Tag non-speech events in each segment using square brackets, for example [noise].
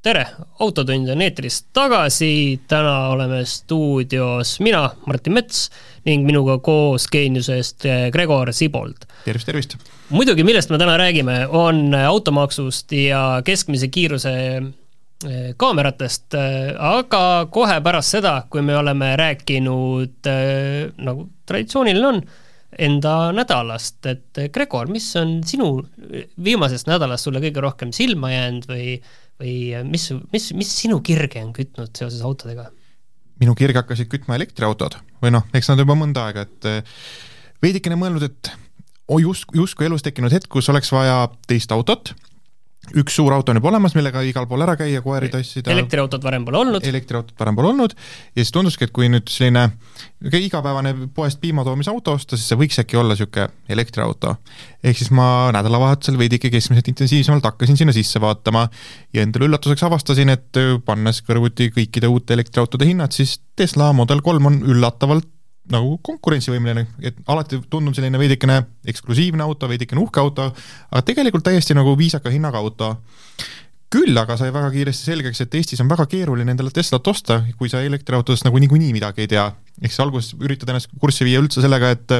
tere, Autotund on eetris tagasi, täna oleme stuudios mina, Martin Mets ning minuga koos geeniusest eh, Gregor Sibold. tervist, tervist! muidugi, millest me täna räägime, on automaksust ja keskmise kiiruse eh, kaameratest, eh, aga kohe pärast seda, kui me oleme rääkinud, nagu traditsiooniline on, enda nädalast, et Gregor, mis on sinu viimasest nädalast sulle kõige rohkem silma jäänud või või mis, mis, mis sinu kirge on kütnud seoses autodega? minu kirge hakkasid kütma elektriautod või noh, eks nad juba mõnda aega, et eh, veidikene mõelnud, et oh, just, justkui elus tekkinud hetk, kus oleks vaja teist autot üks suur auto on juba olemas, millega igal pool ära käia, koeri tassida. elektriautot varem pole olnud. elektriautot varem pole olnud ja siis tunduski, et kui nüüd selline igapäevane poest piima toomise auto osta, siis see võiks äkki olla niisugune elektriauto. ehk siis ma nädalavahetusel veidike keskmiselt intensiivsemalt hakkasin sinna sisse vaatama ja endale üllatuseks avastasin, et pannes kõrvuti kõikide uute elektriautode hinnad, siis Tesla Model kolm on üllatavalt nagu konkurentsivõimeline, et alati tundub selline veidikene eksklusiivne auto, veidikene uhke auto, aga tegelikult täiesti nagu viisaka hinnaga auto. küll aga sai väga kiiresti selgeks, et Eestis on väga keeruline endale Teslat osta, kui sa elektriautodest nagu niikuinii midagi ei tea. ehk siis alguses üritad ennast kurssi viia üldse sellega, et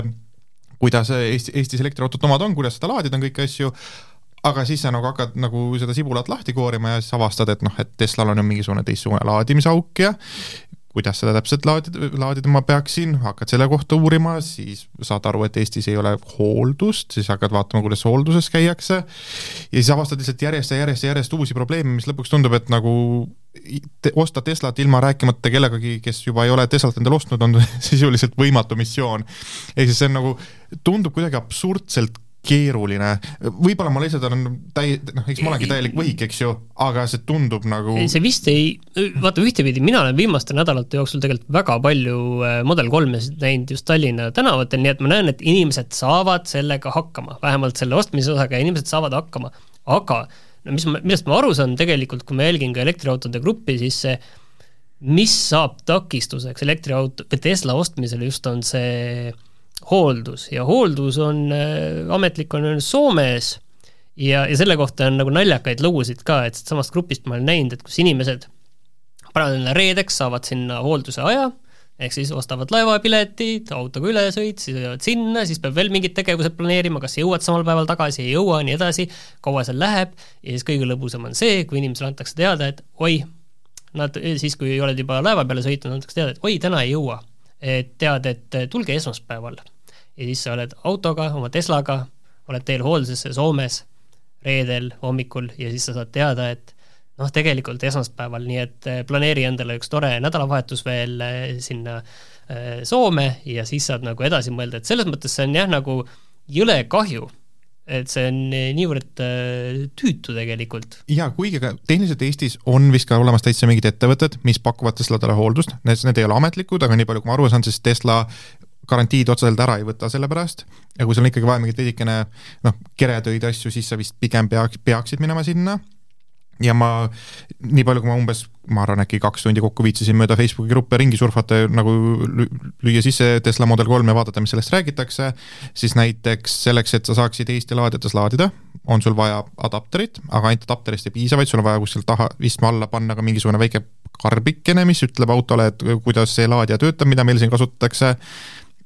kuidas Eesti, Eestis elektriautot omad on, kuidas seda laadida on kõiki asju, aga siis sa nagu hakkad nagu seda sibulat lahti koorima ja siis avastad, et noh, et Teslal on ju mingisugune teistsugune laadimisauk ja kuidas seda täpselt laadida, laadida ma peaksin, hakkad selle kohta uurima, siis saad aru, et Eestis ei ole hooldust, siis hakkad vaatama, kuidas hoolduses käiakse ja siis avastad lihtsalt järjest ja järjest ja järjest uusi probleeme, mis lõpuks tundub, et nagu te, osta Teslat ilma rääkimata kellegagi, kes juba ei ole Teslat endale ostnud, on [laughs] sisuliselt võimatu missioon. ehk siis see on nagu, tundub kuidagi absurdselt keeruline, võib-olla ma lihtsalt olen täi-, noh, eks ma olengi täielik võhik, eks ju, aga see tundub nagu ei, see vist ei, vaata ühtepidi, mina olen viimaste nädalate jooksul tegelikult väga palju äh, Model kolmesid näinud just Tallinna tänavatel, nii et ma näen, et inimesed saavad sellega hakkama, vähemalt selle ostmise osaga inimesed saavad hakkama, aga no mis ma, millest ma aru saan tegelikult, kui ma jälgin ka elektriautode gruppi, siis see mis saab takistuseks elektriauto Tesla ostmisel just on see hooldus ja hooldus on äh,, ametlik on Soomes ja, ja selle kohta on nagu naljakaid lugusid ka, et samast grupist ma olen näinud, et kus inimesed endale reedeks, saavad sinna hoolduse aja, ehk siis ostavad laevapiletid, autoga ülesõit, siis jõuavad sinna, siis peab veel mingid tegevused planeerima, kas jõuad samal päeval tagasi, ei jõua, nii edasi, kaua seal läheb ja siis kõige lõbusam on see, kui inimesele antakse teada, et oi, nad siis, kui oled juba laeva peale sõitnud, antakse teada, et oi, täna ei jõua et tead, et tulge esmaspäeval. ja siis sa oled autoga, oma Teslaga, oled teel hooldusesse Soomes reedel hommikul ja siis sa saad teada, et noh, tegelikult esmaspäeval, nii et eh, planeeri endale üks tore nädalavahetus veel eh, sinna eh, Soome ja siis saad nagu edasi mõelda, et selles mõttes see on jah, nagu jõle kahju et see on niivõrd äh, tüütu tegelikult. jaa, kuigi ka tehniliselt Eestis on vist ka olemas täitsa mingid ettevõtted, mis pakuvad Tesladele hooldust, need ei ole ametlikud, aga nii palju, kui ma aru saan, siis Tesla garantiid otseselt ära ei võta selle pärast. Ja kui sul on ikkagi vaja mingit veidikene noh, keretöid asju, siis sa vist pigem peaks, peaksid minema sinna ja ma, nii palju, kui ma umbes, ma arvan, äkki kaks tundi kokku viitsisin mööda Facebooki gruppe ringi surfata, nagu lüüa sisse Tesla Model kolm ja vaadata, mis sellest räägitakse, siis näiteks selleks, et sa saaksid Eesti laadijates laadida, on sul vaja adapterit, aga ainult adapterist ei piisa, vaid sul on vaja kuskilt taha istme alla panna ka mingisugune väike karbikene, mis ütleb autole, et kuidas see laadija töötab, mida meil siin kasutatakse.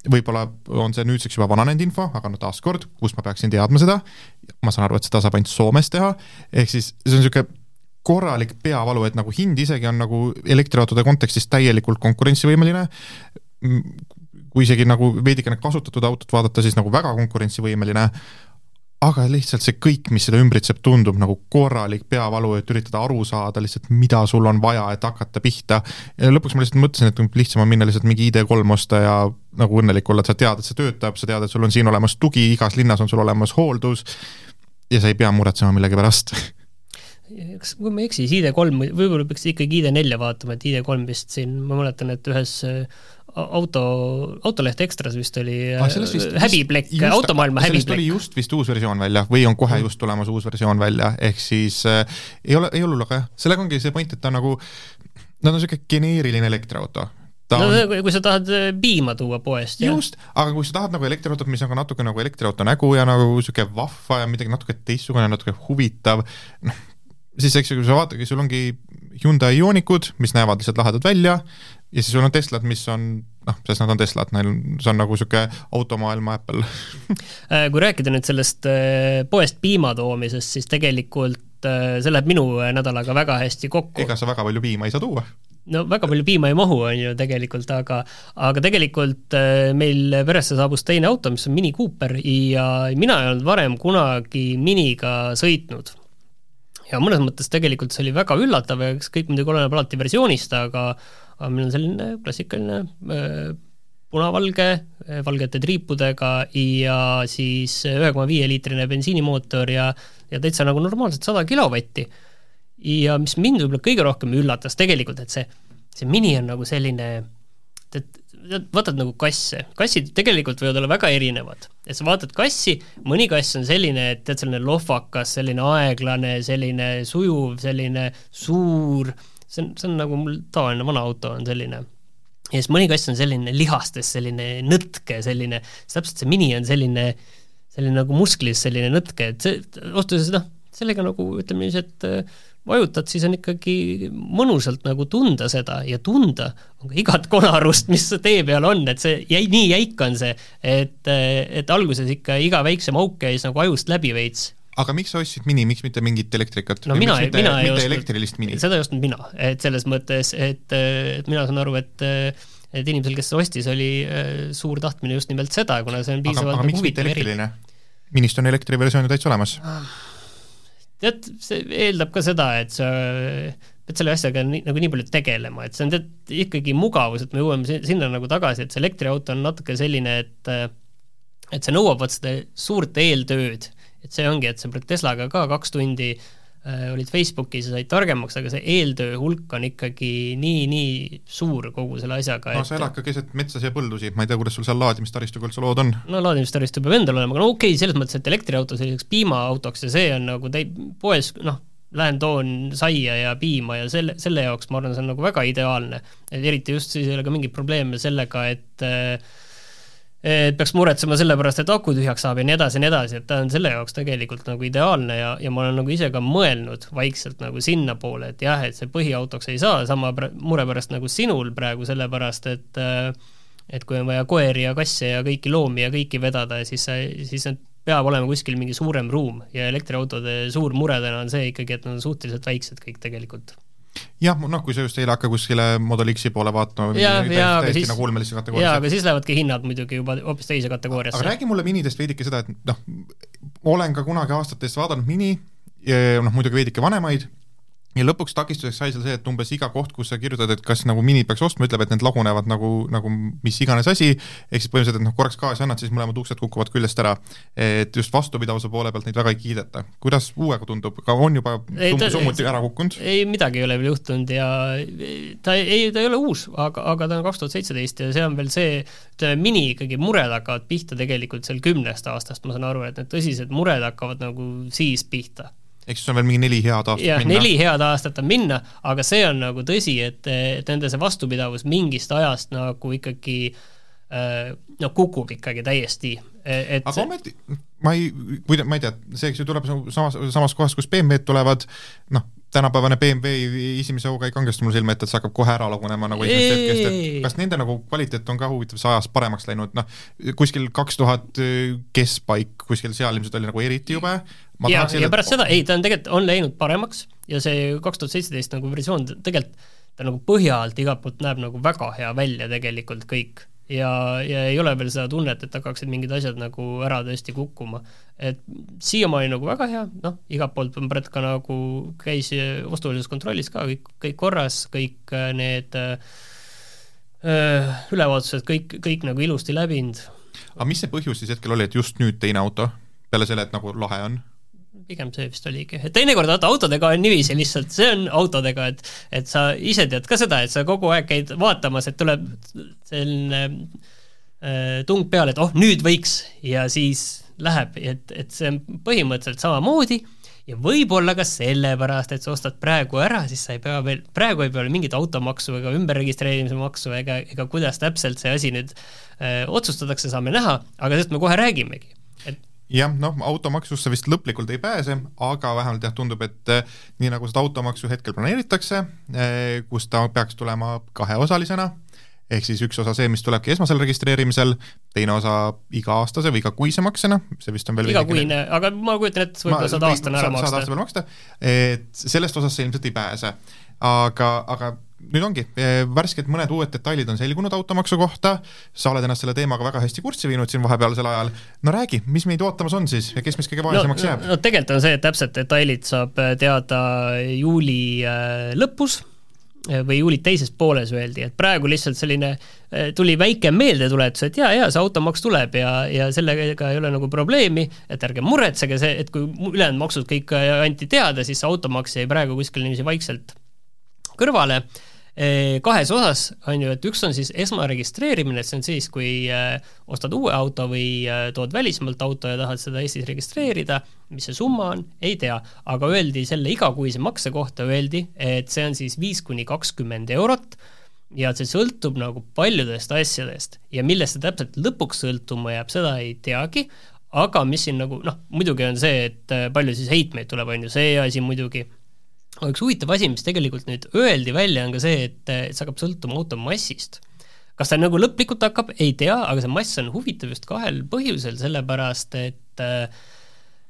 Võib-olla on see nüüdseks juba vananenud info, aga no taaskord, kust ma peaksin teadma seda, ma saan aru, et seda saab ainult Soomes teha, ehk siis see on niisugune korralik peavalu, et nagu hind isegi on nagu elektriautode kontekstis täielikult konkurentsivõimeline, kui isegi nagu veidikene kasutatud autot vaadata, siis nagu väga konkurentsivõimeline, aga lihtsalt see kõik, mis seda ümbritseb, tundub nagu korralik peavalu, et üritada aru saada lihtsalt, mida sul on vaja, et hakata pihta. ja lõpuks ma lihtsalt mõtlesin, et lihtsam on minna lihtsalt mingi ID3 osta ja nagu õnnelik olla, et sa tead, et see töötab, sa tead, et sul on siin olemas tugi, igas linnas on sul olemas hooldus ja sa ei pea muretsema millegi pärast kas, kui ma ei eksi, siis ID3, võib-olla peaks ikkagi ID4 vaatama, et ID3 vist siin, ma mäletan, et ühes äh, auto, autoleht Ekstras vist oli ah, vist, häbiplekk, automaailma häbiplekk. tuli just vist uus versioon välja või on kohe just tulemas uus versioon välja, ehk siis äh, ei ole, ei ole hullu, aga sellega ongi see point, et ta nagu, nad on niisugune geneeriline elektriauto ta no on... kui sa tahad äh, piima tuua poest. just, aga kui sa tahad nagu elektriautot, mis on ka natuke nagu elektriauto nägu ja nagu niisugune vahva ja midagi natuke teistsugune, natuke huvitav, noh, siis eks ju, kui sa vaatadki, sul ongi Hyundai Ioniqud, mis näevad lihtsalt lahedad välja, ja siis sul on Teslad, mis on noh, sest nad on Teslad, neil, see on nagu niisugune automaailma Apple [laughs] äh, kui rääkida nüüd sellest äh, poest piima toomisest, siis tegelikult äh, see läheb minu nädalaga väga hästi kokku. ega sa väga palju piima ei saa tuua? no väga palju piima ei mahu, on ju tegelikult, aga aga tegelikult meil peresse saabus teine auto, mis on Mini Cooper ja mina ei olnud varem kunagi Miniga sõitnud ja mõnes mõttes tegelikult see oli väga üllatav ja eks kõik muidugi oleneb alati versioonist, aga aga meil on selline klassikaline äh, punavalge, äh, valgete triipudega ja siis ühe koma viie liitrine bensiinimootor ja ja täitsa nagu normaalselt sada kilovatti. ja mis mind võib-olla kõige rohkem üllatas tegelikult, et see, see Mini on nagu selline, et vaatad nagu kasse, kassid tegelikult võivad olla väga erinevad. et sa vaatad kassi, mõni kass on selline, et tead, selline lohvakas, selline aeglane, selline sujuv, selline suur, see on, see on nagu mul tavaline vana auto on selline. ja siis mõni kass on selline lihastes, selline nõtke, selline, täpselt see Mini on selline, selline nagu musklis selline nõtke, et see, öeldes noh, sellega nagu ütleme niiviisi, et vajutad, siis on ikkagi mõnusalt nagu tunda seda ja tunda on ka igat konarust, mis tee peal on, et see jäi, nii jäik on see, et, et alguses ikka iga väiksem auk käis nagu ajust läbi veits. aga miks sa ostsid Mini, miks mitte mingit elektrikat? no mina, mina ei ostnud, elektrilist Mini? seda ei ostnud mina, et selles mõttes, et, et mina saan aru, et et inimesel, kes ostis, oli äh, suur tahtmine just nimelt seda, kuna see on piisavalt aga, aga nagu miks mitte elektriline? Minist on elektriversioon ju täitsa olemas ah tead, see eeldab ka seda, et sa pead selle asjaga nii, nagu nii palju tegelema, et see on tead ikkagi mugavus, et me jõuame sinna nagu tagasi, et see elektriauto on natuke selline, et et see nõuab vot seda suurt eeltööd, et see ongi, et sa pead Teslaga ka kaks tundi äh, olid Facebookis ja said targemaks, aga see eeltöö hulk on ikkagi nii, nii suur kogu selle asjaga. no et... sa elad ka keset metsasid ja põldusid, ma ei tea, kuidas sul seal laadimistaristuga üldse lood on? no laadimistaristu peab endal olema, aga no okei okay,, selles mõttes, et elektriauto selliseks piimaautoks ja see on nagu täi-, poes noh, lähen toon saia ja piima ja selle, selle jaoks ma arvan, see on nagu väga ideaalne. et eriti just siis ei ole ka mingeid probleeme sellega, et äh, et peaks muretsema selle pärast, et aku tühjaks saab ja nii edasi ja nii edasi, et ta on selle jaoks tegelikult nagu ideaalne ja, ja ma olen nagu ise ka mõelnud vaikselt nagu sinnapoole, et jah, et see põhiautoks ei saa sama mure pärast nagu sinul praegu, sellepärast et et kui on vaja koeri ja kasse ja kõiki loomi ja kõiki vedada, siis siis need peab olema kuskil mingi suurem ruum ja elektriautode suur mure täna on see ikkagi, et nad on suhteliselt väiksed kõik tegelikult jah, noh, kui sa just ei hakka kuskile Model X-i poole vaatama, täiesti nagu ulmelisse kategooriasse. jaa, aga siis lähevadki hinnad muidugi juba hoopis teise kategooriasse. aga räägi mulle minidest veidike seda, et noh, olen ka kunagi aastates vaadanud mini, noh muidugi veidike vanemaid ja lõpuks takistuseks sai seal see, et umbes iga koht, kus sa kirjutad, et kas nagu mini peaks ostma, ütleb, et need lagunevad nagu, nagu mis iganes asi, ehk siis põhimõtteliselt, et noh, korraks gaasi annad, siis mõlemad uksed kukuvad küljest ära. et just vastupidavuse poole pealt neid väga ei kiideta. kuidas uuega tundub, ka on juba summuti ära kukkunud? ei, midagi ei ole veel juhtunud ja ta ei, ta ei ole uus, aga, aga ta on kaks tuhat seitseteist ja see on veel see, ütleme, mini ikkagi mured hakkavad pihta tegelikult seal kümnest aastast, ma saan aru, et need tõsised mured hakkavad nagu siis pihta ehk siis on veel mingi neli head aastat jah, neli head aastat on minna, aga see on nagu tõsi, et, et nende see vastupidavus mingist ajast nagu ikkagi äh, no kukub ikkagi täiesti. E, et aga ometi, ma ei, kui, ma ei tea, see, eks ju, tuleb samas, samas kohas, kus BMW-d tulevad, noh, tänapäevane BMW esimese hooga ei kangestu mul silme ette, et see hakkab kohe ära lagunema nagu esimesest hetkest, et kas nende nagu kvaliteet on ka huvitav ajas paremaks läinud, noh, kuskil kaks tuhat keskpaik, kuskil seal ilmselt oli nagu eriti jube, ja, ja pärast seda, ei, ta on tegelikult, on läinud paremaks ja see kaks tuhat seitseteist nagu versioon tegelikult ta nagu põhja alt igalt poolt näeb nagu väga hea välja tegelikult kõik ja, ja ei ole veel seda tunnet, et hakkaksid mingid asjad nagu ära tõesti kukkuma. et siiamaani nagu väga hea, noh, igalt poolt on Brett ka nagu käis ostulises kontrollis ka kõik, kõik korras, kõik äh, need öö, äh, ülevaatused, kõik, kõik nagu ilusti läbinud. aga mis see põhjus siis hetkel oli, et just nüüd teine auto, peale selle, et nagu lahe on? Pigem see vist oligi, et teinekord vaata autodega on niiviisi lihtsalt, see on autodega, et et sa ise tead ka seda, et sa kogu aeg käid vaatamas, et tuleb selline äh, tung peale, et oh, nüüd võiks ja siis läheb, et, et see on põhimõtteliselt samamoodi ja võib-olla ka sellepärast, et sa ostad praegu ära, siis sa ei pea veel, praegu ei pea mingit automaksu ega ümberregistreerimise maksu ega, ega kuidas täpselt see asi nüüd öö, otsustatakse, saame näha, aga sellest me kohe räägimegi, et jah, noh, automaksusse vist lõplikult ei pääse, aga vähemalt jah, tundub, et eh, nii nagu seda automaksu hetkel planeeritakse, eh, kus ta peaks tulema kaheosalisena, ehk siis üks osa see, mis tulebki esmasel registreerimisel, teine osa iga-aastase või igakuise maksena, see vist on veel igakuine, aga ma kujutan ette, võib-olla saad aastane ära maksta. saad aasta peale maksta, et sellest osast sa ilmselt ei pääse. aga, aga nüüd ongi, eh, värskelt mõned uued detailid on selgunud automaksu kohta, sa oled ennast selle teemaga väga hästi kurssi viinud siin vahepealsel ajal, no räägi, mis meid ootamas on siis ja kes meist kõige vaesemaks no, jääb? no tegelikult on see, et täpsed detailid saab äh, teada juuli äh, lõpus või juuli teises pooles öeldi, et praegu lihtsalt selline tuli väike meeldetuletus, et jaa, jaa, see automaks tuleb ja, ja sellega ei ole nagu probleemi, et ärge muretsege, see, et kui ülejäänud maksud kõik anti teada, siis see automaks jäi praegu kuskil niiviisi vaikselt kõrvale kahes osas, on ju, et üks on siis esmaregistreerimine, et see on siis, kui äh, ostad uue auto või äh, tood välismaalt auto ja tahad seda Eestis registreerida, mis see summa on, ei tea, aga öeldi selle igakuise makse kohta, öeldi, et see on siis viis kuni kakskümmend eurot ja see sõltub nagu paljudest asjadest. Ja millest see täpselt lõpuks sõltuma jääb, seda ei teagi, aga mis siin nagu noh, muidugi on see, et äh, palju siis heitmeid tuleb, on ju, see asi muidugi aga üks huvitav asi, mis tegelikult nüüd öeldi välja, on ka see, et, et see hakkab sõltuma auto massist. kas ta nagu lõplikult hakkab, ei tea, aga see mass on huvitav just kahel põhjusel, sellepärast et äh,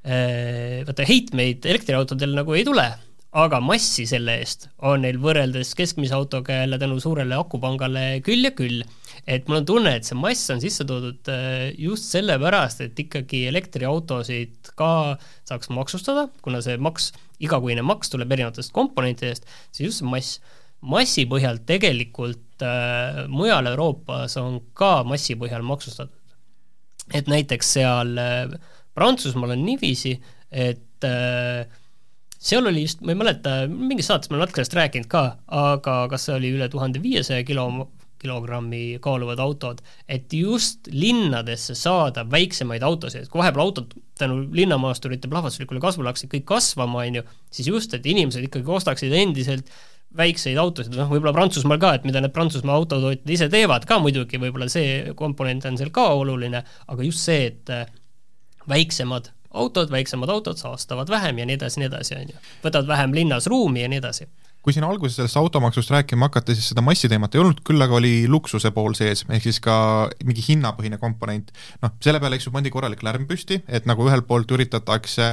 vaata, heitmeid elektriautodel nagu ei tule, aga massi selle eest on neil võrreldes keskmise autoga jälle tänu suurele akupangale küll ja küll. et mul on tunne, et see mass on sisse toodud just sellepärast, et ikkagi elektriautosid ka saaks maksustada, kuna see maks igakuine maks tuleb erinevatest komponentidest, siis just see mass, massi põhjal tegelikult äh, mujal Euroopas on ka massi põhjal maksustatud. et näiteks seal äh, Prantsusmaal on niiviisi, et äh, seal oli just, ma ei mäleta, mingis saates ma olen natuke sellest rääkinud ka, aga kas see oli üle tuhande viiesaja kilo kilogrammi kaaluvad autod, et just linnadesse saada väiksemaid autosid, kui vahepeal autod tänu linnamaasturite plahvatuslikule kasvule hakkasid kõik kasvama, on ju, siis just, et inimesed ikkagi ostaksid endiselt väikseid autosid, noh, võib-olla Prantsusmaal ka, et mida need Prantsusmaa autotootjad ise teevad ka muidugi, võib-olla see komponent on seal ka oluline, aga just see, et äh, väiksemad autod, väiksemad autod saastavad vähem ja nii edasi, nii edasi, on ju. võtavad vähem linnas ruumi ja nii edasi kui siin alguses sellest automaksust rääkima hakata, siis seda massiteemat ei olnud, küll aga oli luksuse pool sees, ehk siis ka mingi hinnapõhine komponent. noh, selle peale, eks ju, pandi korralik lärm püsti, et nagu ühelt poolt üritatakse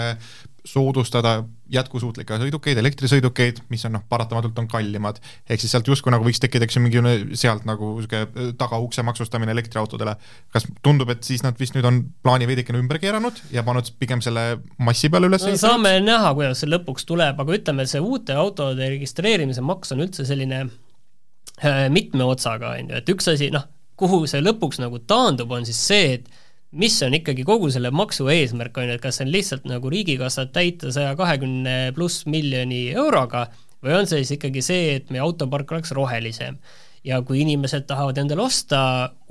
soodustada jätkusuutlikke sõidukeid, elektrisõidukeid, mis on noh, paratamatult on kallimad, ehk siis sealt justkui nagu võiks tekkida, eks ju, mingi sealt nagu niisugune tagaukse maksustamine elektriautodele. kas tundub, et siis nad vist nüüd on plaani veidikene ümber keeranud ja pannud pigem selle massi peale üles no, saame näha, kuidas see lõpuks tuleb, aga ütleme, see uute autode registreerimise maks on üldse selline äh, mitme otsaga, on ju, et üks asi, noh, kuhu see lõpuks nagu taandub, on siis see, et mis on ikkagi kogu selle maksu eesmärk, on ju, et kas see on lihtsalt nagu riigikassat täita saja kahekümne pluss miljoni euroga või on see siis ikkagi see, et meie autopark oleks rohelisem. ja kui inimesed tahavad endale osta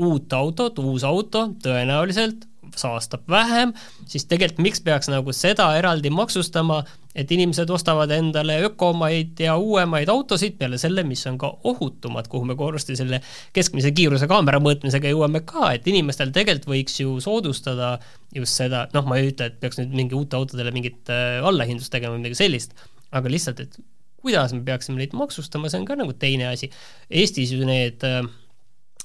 uut autot, uus auto, tõenäoliselt saastab vähem, siis tegelikult miks peaks nagu seda eraldi maksustama, et inimesed ostavad endale ökomaid ja uuemaid autosid peale selle, mis on ka ohutumad, kuhu me korrasti selle keskmise kiiruse kaamera mõõtmisega jõuame ka, et inimestel tegelikult võiks ju soodustada just seda, noh, ma ei ütle, et peaks nüüd mingi uute autodele mingit äh, allahindlust tegema või midagi sellist, aga lihtsalt, et kuidas me peaksime neid maksustama, see on ka nagu teine asi. Eestis ju need äh,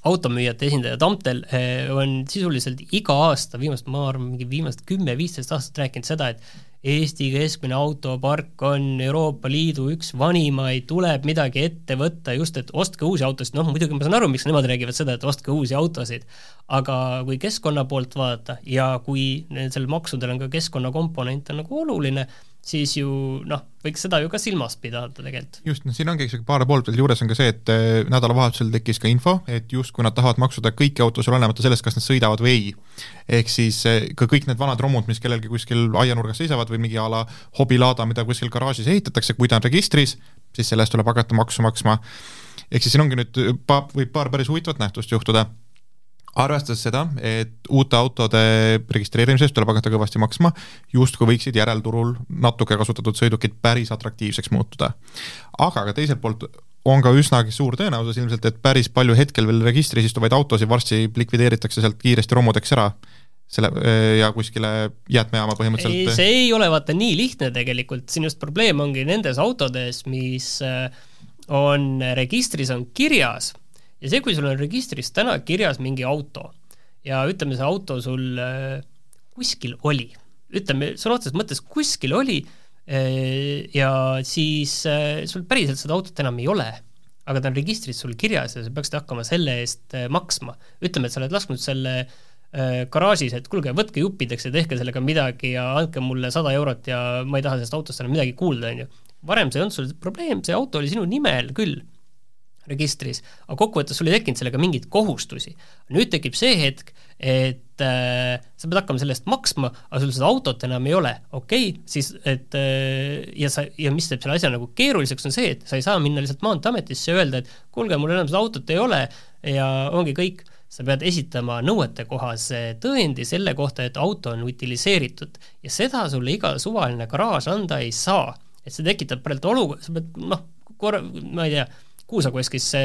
automüüjate esindaja Tamtel eh, on sisuliselt iga aasta, viimast, ma arvan, mingi viimased kümme-viisteist aastat rääkinud seda, et Eesti keskmine autopark on Euroopa Liidu üks vanimaid, tuleb midagi ette võtta, just et ostke uusi autosid, noh muidugi ma saan aru, miks nemad räägivad seda, et ostke uusi autosid, aga kui keskkonna poolt vaadata ja kui sellel maksudel on ka keskkonnakomponent on nagu oluline, siis ju noh, võiks seda ju ka silmas pidada tegelikult. just, noh siin ongi paar poolt veel juures on ka see, et eh, nädalavahetusel tekkis ka info, et justkui nad tahavad maksuda kõiki autosid, olenemata sellest, kas nad sõidavad või ei. ehk siis eh, ka kõik need vanad romud, mis kellelgi kuskil aianurgas seisavad või mingi a la hobilaada, mida kuskil garaažis ehitatakse, kui ta on registris, siis selle eest tuleb hakata maksu maksma. ehk siis siin ongi nüüd pa-, võib paar päris huvitavat nähtust juhtuda arvestades seda, et uute autode registreerimise eest tuleb hakata kõvasti maksma, justkui võiksid järelturul natuke kasutatud sõidukid päris atraktiivseks muutuda. aga ka teiselt poolt on ka üsnagi suur tõenäosus ilmselt, et päris palju hetkel veel registris istuvaid autosid varsti likvideeritakse sealt kiiresti romudeks ära selle ja kuskile jäätmejaama põhimõtteliselt. see ei ole vaata nii lihtne tegelikult, siin just probleem ongi nendes autodes, mis äh, on registris, on kirjas ja see, kui sul on registris täna kirjas mingi auto ja ütleme, see auto sul äh, kuskil oli, ütleme sõna otseses mõttes kuskil oli äh, ja siis äh, sul päriselt seda autot enam ei ole, aga ta on registris sul kirjas ja sa peaksid hakkama selle eest maksma. ütleme, et sa oled lasknud selle garaažis, et kuulge, võtke juppideks ja tehke sellega midagi ja andke mulle sada eurot ja ma ei taha sellest autost enam midagi kuulda, on ju. varem see ei olnud sul probleem, see auto oli sinu nimel küll registris, aga kokkuvõttes sul ei tekkinud sellega mingeid kohustusi. nüüd tekib see hetk, et äh, sa pead hakkama selle eest maksma, aga sul seda autot enam ei ole, okei okay,, siis et äh, ja sa, ja mis teeb selle asja nagu keeruliseks, on see, et sa ei saa minna lihtsalt Maanteeametisse ja öelda, et kuulge, mul enam seda autot ei ole ja ongi kõik, sa pead esitama nõuetekohase tõendi selle kohta, et auto on utiliseeritud ja seda sulle iga suvaline garaaž anda ei saa. et see tekitab praegu olukorda, sa pead noh, korra, ma ei tea, Kuusakoskisse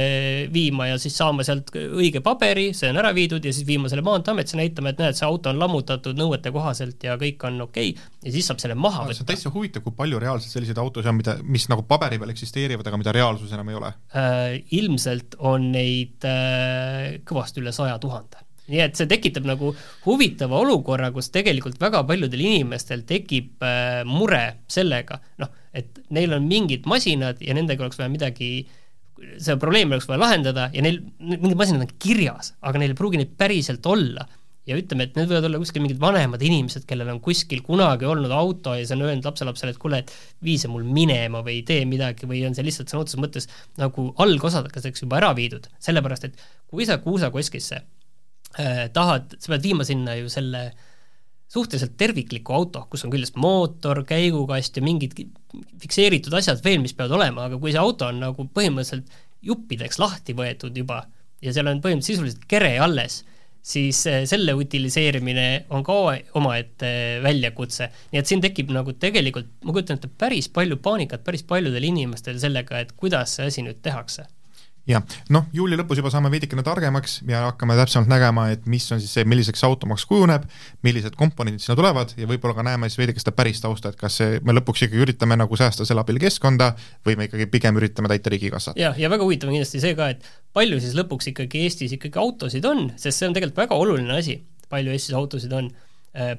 viima ja siis saama sealt õige paberi, see on ära viidud ja siis viima selle Maanteeametisse, näitama, et näed, see auto on lammutatud nõuete kohaselt ja kõik on okei okay, ja siis saab selle maha võtta. see on täitsa huvitav, kui palju reaalselt selliseid autosid on, mida, mis nagu paberi peal eksisteerivad, aga mida reaalsus enam ei ole äh,? Ilmselt on neid äh, kõvasti üle saja tuhande nii et see tekitab nagu huvitava olukorra, kus tegelikult väga paljudel inimestel tekib äh, mure sellega, noh, et neil on mingid masinad ja nendega oleks vaja midagi äh, see probleem oleks vaja lahendada ja neil, mingid masinad on kirjas, aga neil ei pruugi neid päriselt olla. ja ütleme, et need võivad olla kuskil mingid vanemad inimesed, kellel on kuskil kunagi olnud auto ja see on öelnud lapselapsele, et kuule, et vii see mul minema või tee midagi või on see lihtsalt sõna otseses mõttes nagu algosadeks juba ära viidud, sellepärast et kui sa kuusakoskisse äh, tahad, sa pead viima sinna ju selle äh, suhteliselt tervikliku auto, kus on küljest mootor, käigukast ja mingid fikseeritud asjad veel, mis peavad olema, aga kui see auto on nagu põhimõtteliselt juppideks lahti võetud juba ja seal on põhimõtteliselt sisuliselt kere alles, siis eh, selle utiliseerimine on ka omaette väljakutse. nii et siin tekib nagu tegelikult, ma kujutan ette, päris palju paanikat päris paljudel inimestel sellega, et kuidas see asi nüüd tehakse jah, noh, juuli lõpus juba saame veidikene targemaks ja hakkame täpsemalt nägema, et mis on siis see, milliseks automaks kujuneb, millised komponendid sinna tulevad ja võib-olla ka näeme siis veidike seda päris tausta, et kas see, me lõpuks ikkagi üritame nagu säästa selle abil keskkonda või me ikkagi pigem üritame täita riigikassat. jah, ja väga huvitav on kindlasti see ka, et palju siis lõpuks ikkagi Eestis ikkagi autosid on, sest see on tegelikult väga oluline asi, palju Eestis autosid on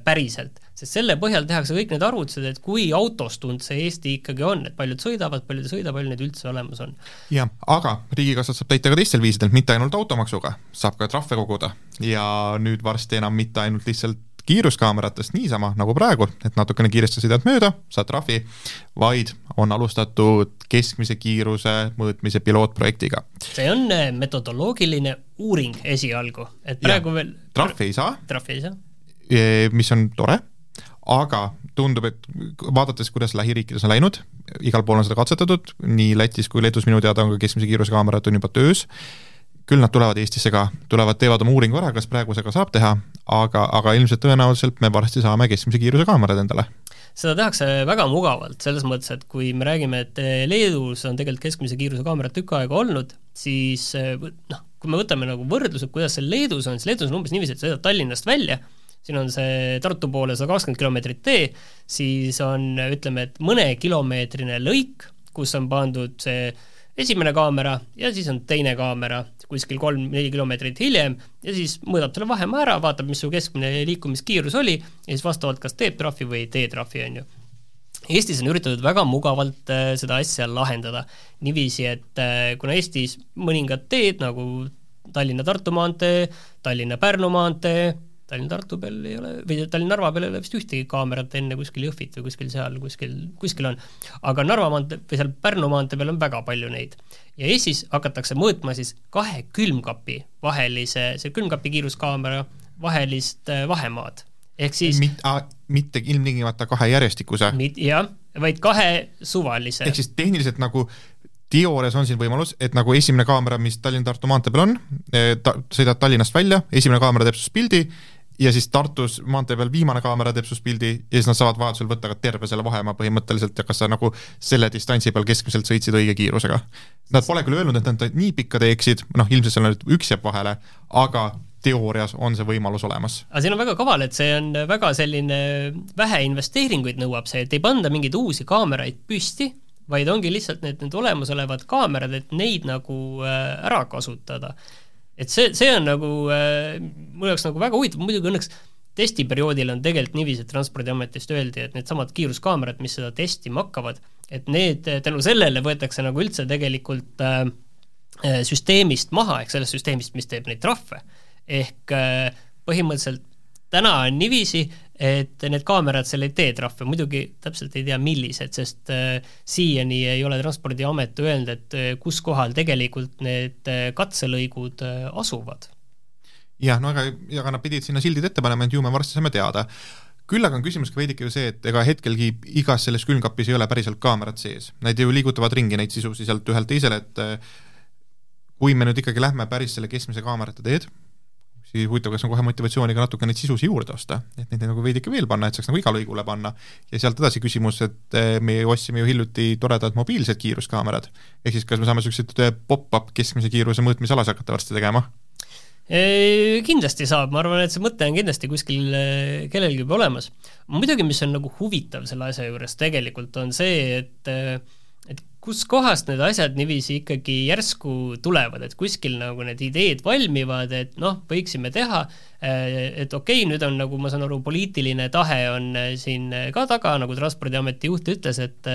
päriselt, sest selle põhjal tehakse kõik need arvutused, et kui autostunud see Eesti ikkagi on, et paljud sõidavad, paljud ei sõida, palju neid üldse olemas on. jah, aga riigikassat saab täita ka teistel viisidel, mitte ainult automaksuga, saab ka trahve koguda ja nüüd varsti enam mitte ainult lihtsalt kiiruskaameratest niisama, nagu praegu, et natukene kiiresti sõidad mööda, saad trahvi, vaid on alustatud keskmise kiiruse mõõtmise pilootprojektiga. see on äh, metodoloogiline uuring esialgu, et praegu ja, veel trahvi ei saa. trahvi ei saa mis on tore, aga tundub, et vaadates, kuidas lähiriikides on läinud, igal pool on seda katsetatud, nii Lätis kui Leedus minu teada on ka keskmise kiiruse kaamerad on juba töös, küll nad tulevad Eestisse ka, tulevad, teevad oma uuringu ära, kas praegusega saab teha, aga, aga ilmselt tõenäoliselt me varsti saame keskmise kiiruse kaamerad endale. Seda tehakse väga mugavalt, selles mõttes, et kui me räägime, et Leedus on tegelikult keskmise kiiruse kaamerad tükk aega olnud, siis noh, kui me võtame nagu võrdluse, kuidas see Leedus on, siis Leedus on umbes niiviisi, et sa sõidad Tallinnast välja, siin on see Tartu poole sada kakskümmend kilomeetrit tee, siis on, ütleme, et mõnekilomeetrine lõik, kus on pandud see esimene kaamera ja siis on teine kaamera kuskil kolm-neli kilomeetrit hiljem ja siis mõõdab selle vahemaa ära, vaatab, mis su keskmine liikumiskiirus oli ja siis vastavalt kas teeb trahvi või ei tee trahvi, on ju. Eestis on üritatud väga mugavalt äh, seda asja lahendada niiviisi, et äh, kuna Eestis mõningad teed nagu Tallinna-Tartu maantee, Tallinna-Pärnu maantee, Tallinn-Tartu peal ei ole, või Tallinn-Narva peal ei ole vist ühtegi kaamerat enne kuskil Jõhvit või kuskil seal, kuskil, kuskil on. aga Narva maantee või seal Pärnu maantee peal on väga palju neid. ja Eestis hakatakse mõõtma siis kahe külmkapi vahelise, see külmkapi kiiruskaamera vahelist äh, vahemaad. ehk siis Mit, a, mitte ilmtingimata kahe järjestikuse. jah, vaid kahe suvalise. ehk siis tehniliselt nagu teoorias on siin võimalus, et nagu esimene kaamera, mis Tallinna-Tartu maantee peal on, ta, sõidad Tallinnast välja, esimene kaamera teeb sinust pildi ja siis Tartus maantee peal viimane kaamera teeb sinust pildi ja siis nad saavad vajadusel võtta ka terve selle vahemaa põhimõtteliselt ja kas sa nagu selle distantsi peal keskmiselt sõitsid õige kiirusega. Nad pole küll öelnud, et nad nii pikka teeksid, noh ilmselt seal nüüd üks jääb vahele, aga teoorias on see võimalus olemas. aga siin on väga kaval, et see on väga selline vähe investeeringuid nõuab see, et ei panda mingeid uusi kaameraid püsti, vaid ongi lihtsalt need, need olemasolevad kaamerad, et neid nagu äh, ära kasutada. Et see, see on nagu äh, minu jaoks nagu väga huvitav, muidugi õnneks testiperioodil on tegelikult niiviisi, et Transpordiametist öeldi, et needsamad kiiruskaamerad, mis seda testima hakkavad, et need tänu sellele võetakse nagu üldse tegelikult äh, äh süsteemist maha, ehk sellest süsteemist, mis teeb neid trahve. ehk äh, põhimõtteliselt täna on niiviisi, et need kaamerad seal ei tee trahve, muidugi täpselt ei tea, millised, sest äh, siiani ei ole Transpordiamet öelnud, et äh, kus kohal tegelikult need äh, katselõigud asuvad. jah, no aga, aga nad pidid sinna sildid ette panema, et ju me varsti saame teada. küll aga on küsimus ka veidike ju see, et ega hetkelgi igas selles külmkapis ei ole päriselt kaamerat sees, nad ju liigutavad ringi neid sisusi sealt ühelt teisele, et kui me nüüd ikkagi lähme päris selle keskmise kaamerate teed, siis huvitav, kas on kohe motivatsiooni ka natuke neid sisusi juurde osta, et neid nagu veidike veel panna, et saaks nagu igale lõigule panna. ja sealt edasi küsimus, et eh, me ju ostsime ju hiljuti toredad mobiilsed kiiruskaamerad, ehk siis kas me saame niisuguseid eh, pop-up keskmise kiiruse mõõtmisalasid hakata varsti tegema? Kindlasti saab, ma arvan, et see mõte on kindlasti kuskil eh, kellelgi juba olemas. muidugi, mis on nagu huvitav selle asja juures tegelikult, on see, et kuskohast need asjad niiviisi ikkagi järsku tulevad, et kuskil nagu need ideed valmivad, et noh, võiksime teha, et okei okay,, nüüd on nagu ma saan aru, poliitiline tahe on siin ka taga, nagu Transpordiameti juht ütles, et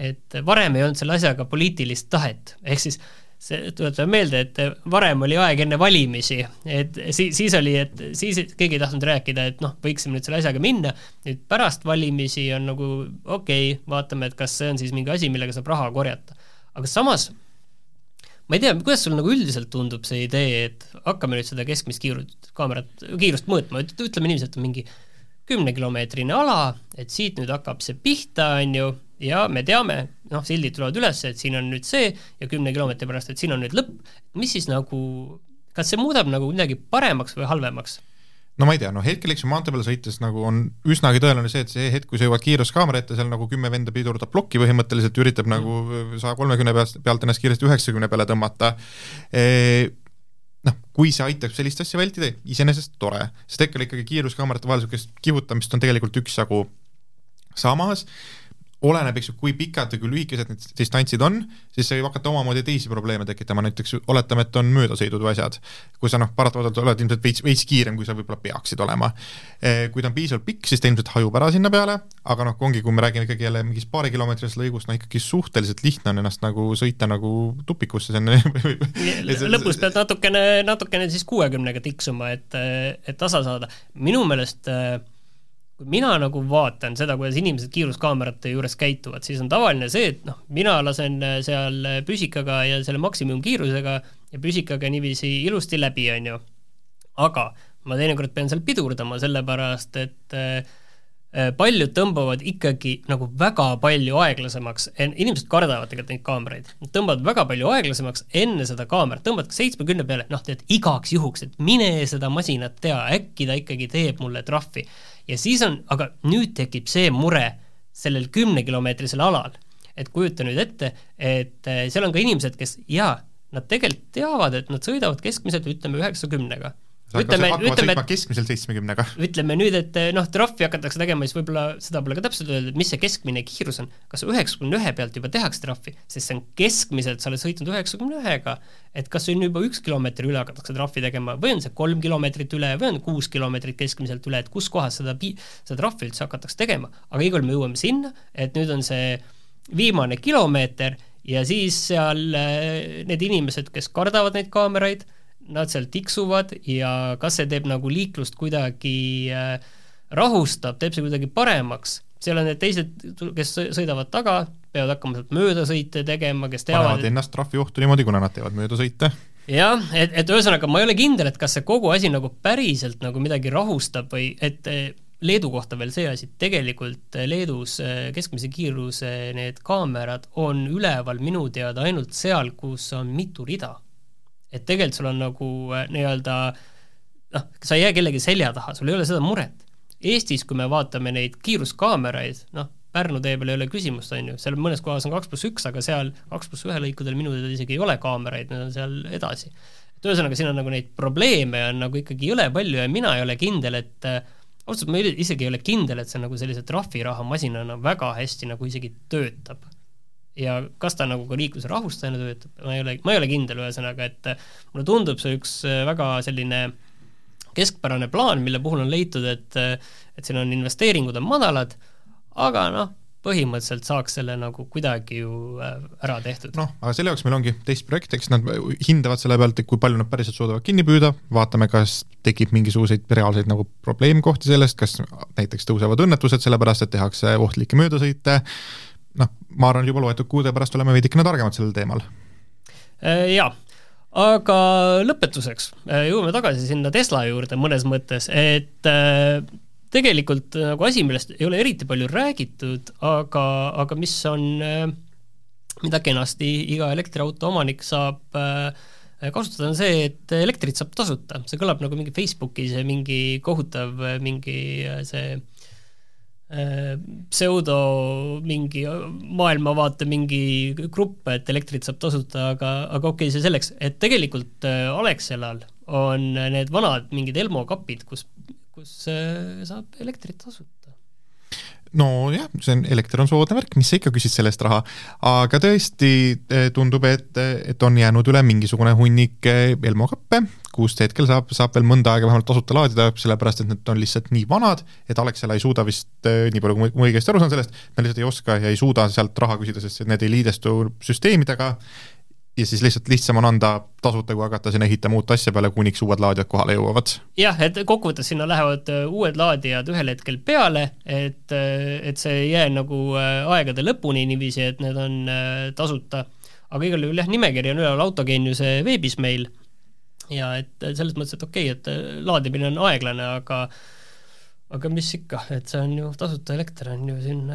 et varem ei olnud selle asjaga poliitilist tahet, ehk siis see, tuletame meelde, et varem oli aeg enne valimisi, et siis, siis oli, et siis keegi ei tahtnud rääkida, et noh, võiksime nüüd selle asjaga minna, nüüd pärast valimisi on nagu okei okay,, vaatame, et kas see on siis mingi asi, millega saab raha korjata. aga samas ma ei tea, kuidas sul nagu üldiselt tundub see idee, et hakkame nüüd seda keskmist kiirust, kaamerat, kiirust mõõtma, ütleme et on mingi kümnekilomeetrine ala, et siit nüüd hakkab see pihta, on ju, ja me teame, noh, sildid tulevad üles, et siin on nüüd see ja kümne kilomeetri pärast, et siin on nüüd lõpp, mis siis nagu, kas see muudab nagu midagi paremaks või halvemaks? no ma ei tea, noh hetkel eks ju maantee peal sõites nagu on üsnagi tõenäoline see, et see hetk, kui sa jõuad kiiruskaamera ette, seal nagu kümme venda pidurdab plokki põhimõtteliselt, üritab mm. nagu saja kolmekümne pealt, pealt ennast kiiresti üheksakümne peale tõmmata e noh, kui see aitab sellist asja vältida, iseenesest tore, sest hetkel ikkagi kiiruskaamerate vahel niisugust kihutamist on tegelikult üksjagu. samas oleneb, eks ju, kui pikad või kui lühikesed need distantsid on, siis see võib hakata omamoodi teisi probleeme tekitama, näiteks oletame, et on möödasõidud või asjad, kui sa noh, paratamatult oled ilmselt veits, veits kiirem, kui sa võib-olla peaksid olema. Eh, kui ta on piisavalt pikk, siis ta ilmselt hajub ära sinna peale, aga noh, ongi, kui me räägime ikkagi jälle mingist paarikilomeetrisest lõigust, no ikkagi suhteliselt lihtne on ennast nagu sõita nagu tupikusse sinna [laughs] lõpus pead natukene, natukene siis kuuekümnega tiksuma, et, et tasa saada. minu meelest äh, kui mina nagu vaatan seda, kuidas inimesed kiiruskaamerate juures käituvad, siis on tavaline see, et noh, mina lasen äh, seal äh, püsikaga ja selle maksimumkiirusega ja püsikaga niiviisi ilusti läbi, on ju. aga ma teinekord pean seal pidurdama, sellepärast et äh, paljud tõmbavad ikkagi nagu väga palju aeglasemaks, inimesed kardavad tegelikult neid kaameraid, nad tõmbavad väga palju aeglasemaks enne seda kaamerat, tõmbad seitsmekümne peale, noh, tead igaks juhuks, et mine seda masinat tea, äkki ta ikkagi teeb mulle trahvi ja siis on, aga nüüd tekib see mure sellel kümnekilomeetrisel alal, et kujuta nüüd ette, et eh, seal on ka inimesed, kes jaa, nad tegelikult teavad, et nad sõidavad keskmiselt ütleme üheksakümnega ütleme, ütleme, keskmiselt seitsmekümnega. ütleme nüüd, et eh, noh, trahvi hakatakse tegema, siis võib-olla seda pole ka täpselt öeldud, mis see keskmine kiirus on, kas üheksakümne ühe pealt juba tehakse trahvi, sest see on keskmiselt, sa oled sõitnud üheksakümne ühega, et kas siin juba üks kilomeeter üle hakatakse trahvi tegema või on see kolm kilomeetrit üle või on kuus kilomeetrit keskmiselt üle, et kus kohas seda pi-, seda trahvi üldse hakatakse tegema, aga igal juhul me jõuame sinna, et nüüd on see viimane kilomeeter ja siis seal eh, need inimesed, kes kardavad neid kaameraid, nad seal tiksuvad ja kas see teeb nagu liiklust kuidagi äh, rahustab, teeb see kuidagi paremaks, seal on need teised, kes sõidavad taga, peavad hakkama sealt möödasõite tegema, kes teavad panevad ennast trahviohtu niimoodi, kuna nad teevad möödasõite. jah, et, et ühesõnaga ma ei ole kindel, et kas see kogu asi nagu päriselt nagu midagi rahustab või et Leedu kohta veel see asi, tegelikult Leedus keskmise kiiruse need kaamerad on üleval minu teada ainult seal, kus on mitu rida. Et tegelikult sul on nagu nii-öelda noh, sa ei jää kellegi selja taha, sul ei ole seda muret Eestis, kui me vaatame neid kiiruskaameraid, noh, Pärnu tee peal ei ole küsimust, on ju, seal mõnes kohas on kaks pluss üks, aga seal kaks pluss ühe lõikudel minu teada isegi ei ole kaameraid, need on seal edasi. et ühesõnaga, siin on nagu neid probleeme on nagu ikkagi jõle palju ja mina ei ole kindel, et ausalt öeldes ma isegi ei ole kindel, et see nagu sellise trahviraha masinana väga hästi nagu isegi töötab. Ja kas ta nagu ka liikluse rahustajana töötab, ma ei ole, ma ei ole kindel, ühesõnaga, et mulle tundub see üks väga selline äh, keskpärane plaan, mille puhul on leitud, et et siin on investeeringud on madalad, aga noh, põhimõtteliselt saaks selle nagu kuidagi ju äh, ära tehtud. noh, aga selle jaoks meil ongi testprojekt, eks nad hindavad selle pealt, et kui palju nad päriselt suudavad kinni püüda, vaatame, kas tekib mingisuguseid reaalseid nagu probleemkohti sellest, kas näiteks tõusevad õnnetused sellepärast, et tehakse ohtlikke möödasõite, noh, ma arvan, juba loetud kuude pärast oleme veidikene targemad sellel teemal. Äh, jaa aga lõpetuseks äh, jõuame tagasi sinna Tesla juurde mõnes mõttes, et äh, tegelikult nagu asi, millest ei ole eriti palju räägitud, aga, aga mis on, mida kenasti iga elektriauto omanik saab kasutada, on see, et elektrit saab tasuta, see kõlab nagu mingi Facebookis mingi kohutav mingi see Äh, pseudo mingi maailmavaate mingi grupp, et elektrit saab tasuta, aga, aga okei okay,, see selleks, et tegelikult äh, Alexelal on need vanad mingid Elmo kapid, kus, kus äh, saab elektrit tasuta nojah, see on, elekter on soodne värk, mis sa ikka küsid selle eest raha, aga tõesti tundub, et, et on jäänud üle mingisugune hunnik Elmo kappe, kust hetkel saab, saab veel mõnda aega vähemalt tasuta laadida, sellepärast et need on lihtsalt nii vanad, et Alexela ei suuda vist, nii palju kui ma õigesti aru saan sellest, nad lihtsalt ei oska ja ei suuda sealt raha küsida, sest need ei liidestu süsteemidega ja siis lihtsalt lihtsam on anda tasuta, kui hakata sinna ehitama uut asja peale, kuniks uued laadijad kohale jõuavad. jah, et kokkuvõttes sinna lähevad äh, uued laadijad ühel hetkel peale, et, äh, et see ei jää nagu äh, aegade lõpuni niiviisi, et need on tasuta, aga igal juhul jah, nimekiri on üleval Autogeeniuse veebis meil ja et selles mõttes, et okei okay,, et laadimine on aeglane, aga aga mis ikka, et see on ju tasuta elekter on ju siin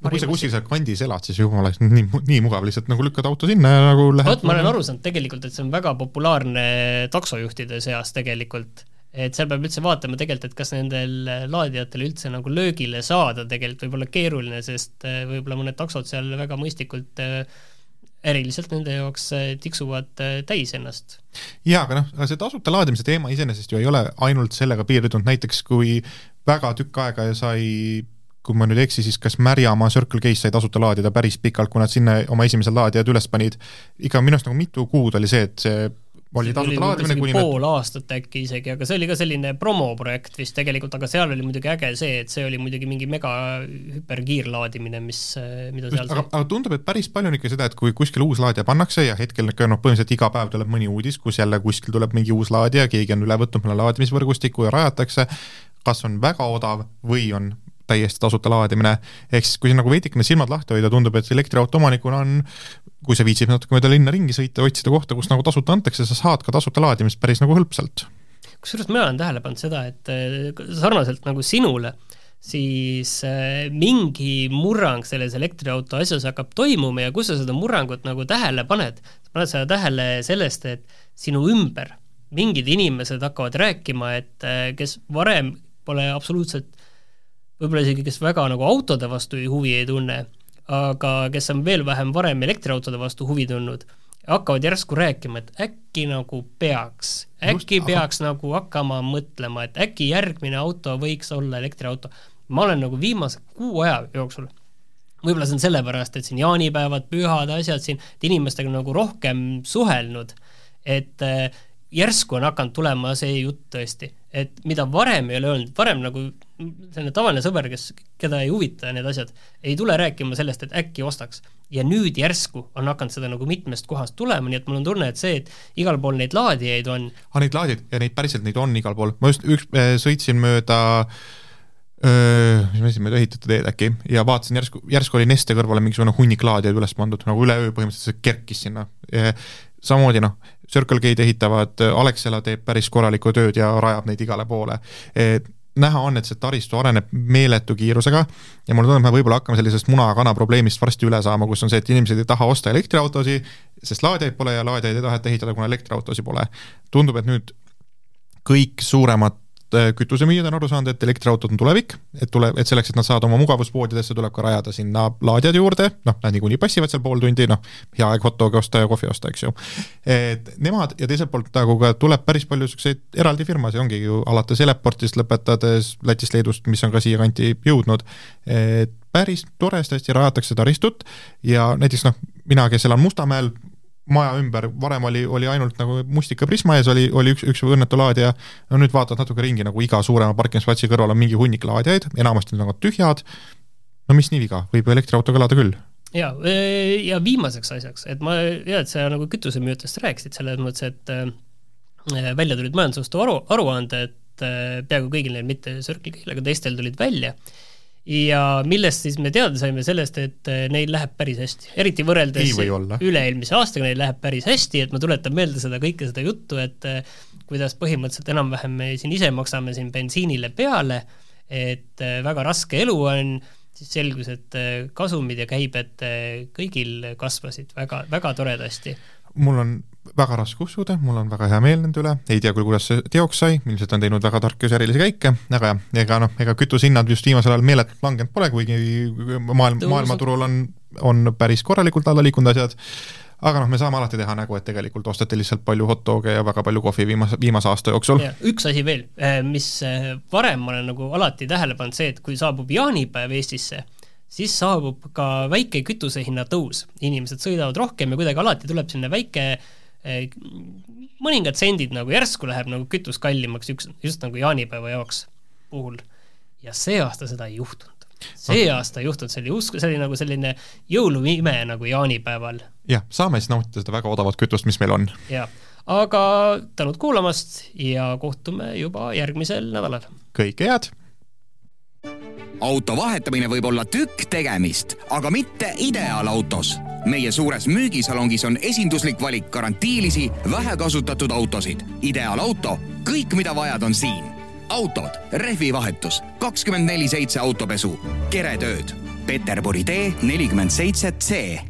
no kui sa kuskil seal kandis elad, siis juba oleks nii, nii mugav lihtsalt nagu lükkad auto sinna ja nagu lähed vot, ma olen aru saanud tegelikult, et see on väga populaarne taksojuhtide seas tegelikult, et seal peab üldse vaatama tegelikult, et kas nendel laadijatel üldse nagu löögile saada tegelikult võib olla keeruline, sest eh, võib-olla mõned taksod seal väga mõistlikult eh, eriliselt nende jaoks eh, tiksuvad täis ennast. jaa, aga noh, see tasuta laadimise teema iseenesest ju ei ole ainult sellega piirdunud, näiteks kui väga tükk aega sai kui ma nüüd ei eksi, siis kas Märjamaa Circle K-s sai tasuta laadida päris pikalt, kui nad sinna oma esimesed laadijad üles panid. ikka minu arust nagu mitu kuud oli see, et see oli tasuta laadimine kuni pool aastat äkki isegi, aga see oli ka selline promoprojekt vist tegelikult, aga seal oli muidugi äge see, et see oli muidugi mingi mega hüperkiirlaadimine, mis, mida seal aga, aga tundub, et päris palju on ikka seda, et kui kuskil uus laadija pannakse ja hetkel ikka noh, põhimõtteliselt iga päev tuleb mõni uudis, kus jälle kuskil tuleb mingi uus laadija, keegi on üle võtnud mõne laadimisvõrgustiku ja rajatakse, kas on väga odav või on täiesti tasuta laadimine, ehk siis kui nagu veidikene silmad lahti hoida, tundub, et elektriauto omanikuna on kui sa viitsid natuke mööda linna ringi sõita, otsida kohta, kus nagu tasuta antakse, sa saad ka tasuta laadimist päris nagu hõlpsalt. kusjuures mina olen tähele pannud seda, et äh, sarnaselt nagu sinule, siis äh, mingi murrang selles elektriauto asjas hakkab toimuma ja kus sa seda murrangut nagu tähele paned, sa paned seda tähele sellest, et sinu ümber mingid inimesed hakkavad rääkima, et äh, kes varem pole absoluutselt võib-olla isegi, kes väga nagu autode vastu huvi ei tunne, aga kes on veel vähem varem elektriautode vastu huvi tundnud, hakkavad järsku rääkima, et äkki nagu peaks, äkki Just, peaks aha. nagu hakkama mõtlema, et äkki järgmine auto võiks olla elektriauto. ma olen nagu viimase kuu aja jooksul võib-olla see on sellepärast, et siin jaanipäevad, pühad, asjad siin, et inimestega nagu rohkem suhelnud, et järsku on hakanud tulema see jutt tõesti, et mida varem ei ole öelnud, varem nagu selline tavaline sõber, kes, keda ei huvita need asjad, ei tule rääkima sellest, et äkki ostaks. ja nüüd järsku on hakanud seda nagu mitmest kohast tulema, nii et mul on tunne, et see, et igal pool neid laadijaid on. aga ah, neid laadijaid ja neid päriselt neid on igal pool, ma just üks äh, sõitsin mööda öö, mis ma ütlesin, mööda ehitatud teed äkki ja vaatasin järsku, järsku oli Neste kõrvale mingisugune hunnik laadijaid üles pandud, nagu üleöö põhimõtteliselt kerkis sinna. samamoodi noh, Circle K-d ehitavad, Alexela teeb päris korralikku tööd ja rajab neid igale poole. et näha on, et see taristu areneb meeletu kiirusega ja mulle tundub, et me võib-olla hakkame sellisest muna-kana probleemist varsti üle saama, kus on see, et inimesed ei taha osta elektriautosid, sest laadijaid pole ja laadijaid ei taheta ehitada, kuna elektriautosid pole. tundub, et nüüd kõik suuremad Äh, kütusemüüjad on aru saanud, et elektriautod on tulevik, et tuleb, et selleks, et nad saavad oma mugavuspoodidesse, tuleb ka rajada sinna laadijad juurde, noh, nad niikuinii passivad seal pool tundi, noh, hea aeg hot dog'i osta ja kohvi osta, eks ju. et nemad ja teiselt poolt nagu ka tuleb päris palju niisuguseid eraldi firmasid, ongi ju alates Eleportist lõpetades Lätist, Leedust, mis on ka siiakanti jõudnud, et päris toredasti rajatakse taristut ja näiteks noh, mina, kes elan Mustamäel, maja ümber, varem oli, oli ainult nagu mustika prisma ees oli, oli üks, üks õnnetu laadija, no nüüd vaatad natuke ringi, nagu iga suurema parkimisplatsi kõrval on mingi hunnik laadijaid, enamasti on nagu tühjad, no mis nii viga, võib ju elektriautoga elada küll. Ja, ja viimaseks asjaks, et ma, ja et sa nagu kütusemüüjatest rääkisid selles mõttes, et äh, välja tulid majandusaasta aru, aruanded peaaegu kõigil neil, mitte Circle K-l, aga teistel tulid välja ja millest siis me teada saime, sellest, et äh, neil läheb päris hästi, eriti võrreldes üle-eelmise aastaga neil läheb päris hästi, et ma tuletan meelde seda kõike seda juttu, et äh, kuidas põhimõtteliselt enam-vähem me siin ise maksame siin bensiinile peale, et äh, väga raske elu on, siis selgus, et kasumid ja käibed kõigil kasvasid väga, väga toredasti. Mul on väga raske uskuda, mul on väga hea meel nende üle, ei tea küll, kuidas see teoks sai, ilmselt on teinud väga tarku ärilisi käike, aga ega noh, ega kütusehinnad just viimasel ajal meeletult langenud pole, kuigi maailm, maailmaturul on, on päris korralikult alla liikunud asjad, aga noh, me saame alati teha nägu, et tegelikult osteti lihtsalt palju hot dog'e ja väga palju kohvi viimase, viimase aasta jooksul. üks asi veel, mis eh, varem ma olen nagu alati tähele pannud, see, et kui saabub jaanipäev Eestisse, siis saabub ka väike kütusehinna tõus, inimesed sõidavad rohkem ja kuidagi alati tuleb sinna väike Eh, mõningad sendid nagu järsku läheb nagu kütus kallimaks üks, just nagu jaanipäeva jaoks puhul. ja see aasta seda ei juhtunud. see no. aasta ei juhtunud, see oli usk-, see oli nagu selline jõuluime nagu jaanipäeval. jah, saame siis nautida seda väga odavat kütust, mis meil on. jah, aga tänud kuulamast ja kohtume juba järgmisel nädalal. kõike head! Auto vahetamine võib olla tükk tegemist, aga mitte ideaalautos. meie suures müügisalongis on esinduslik valik garantiilisi, vähekasutatud autosid. ideaalauto, kõik, mida vajad, on siin. autod, rehvivahetus, kakskümmend neli seitse autopesu, keretööd. Peterburi tee nelikümmend seitse C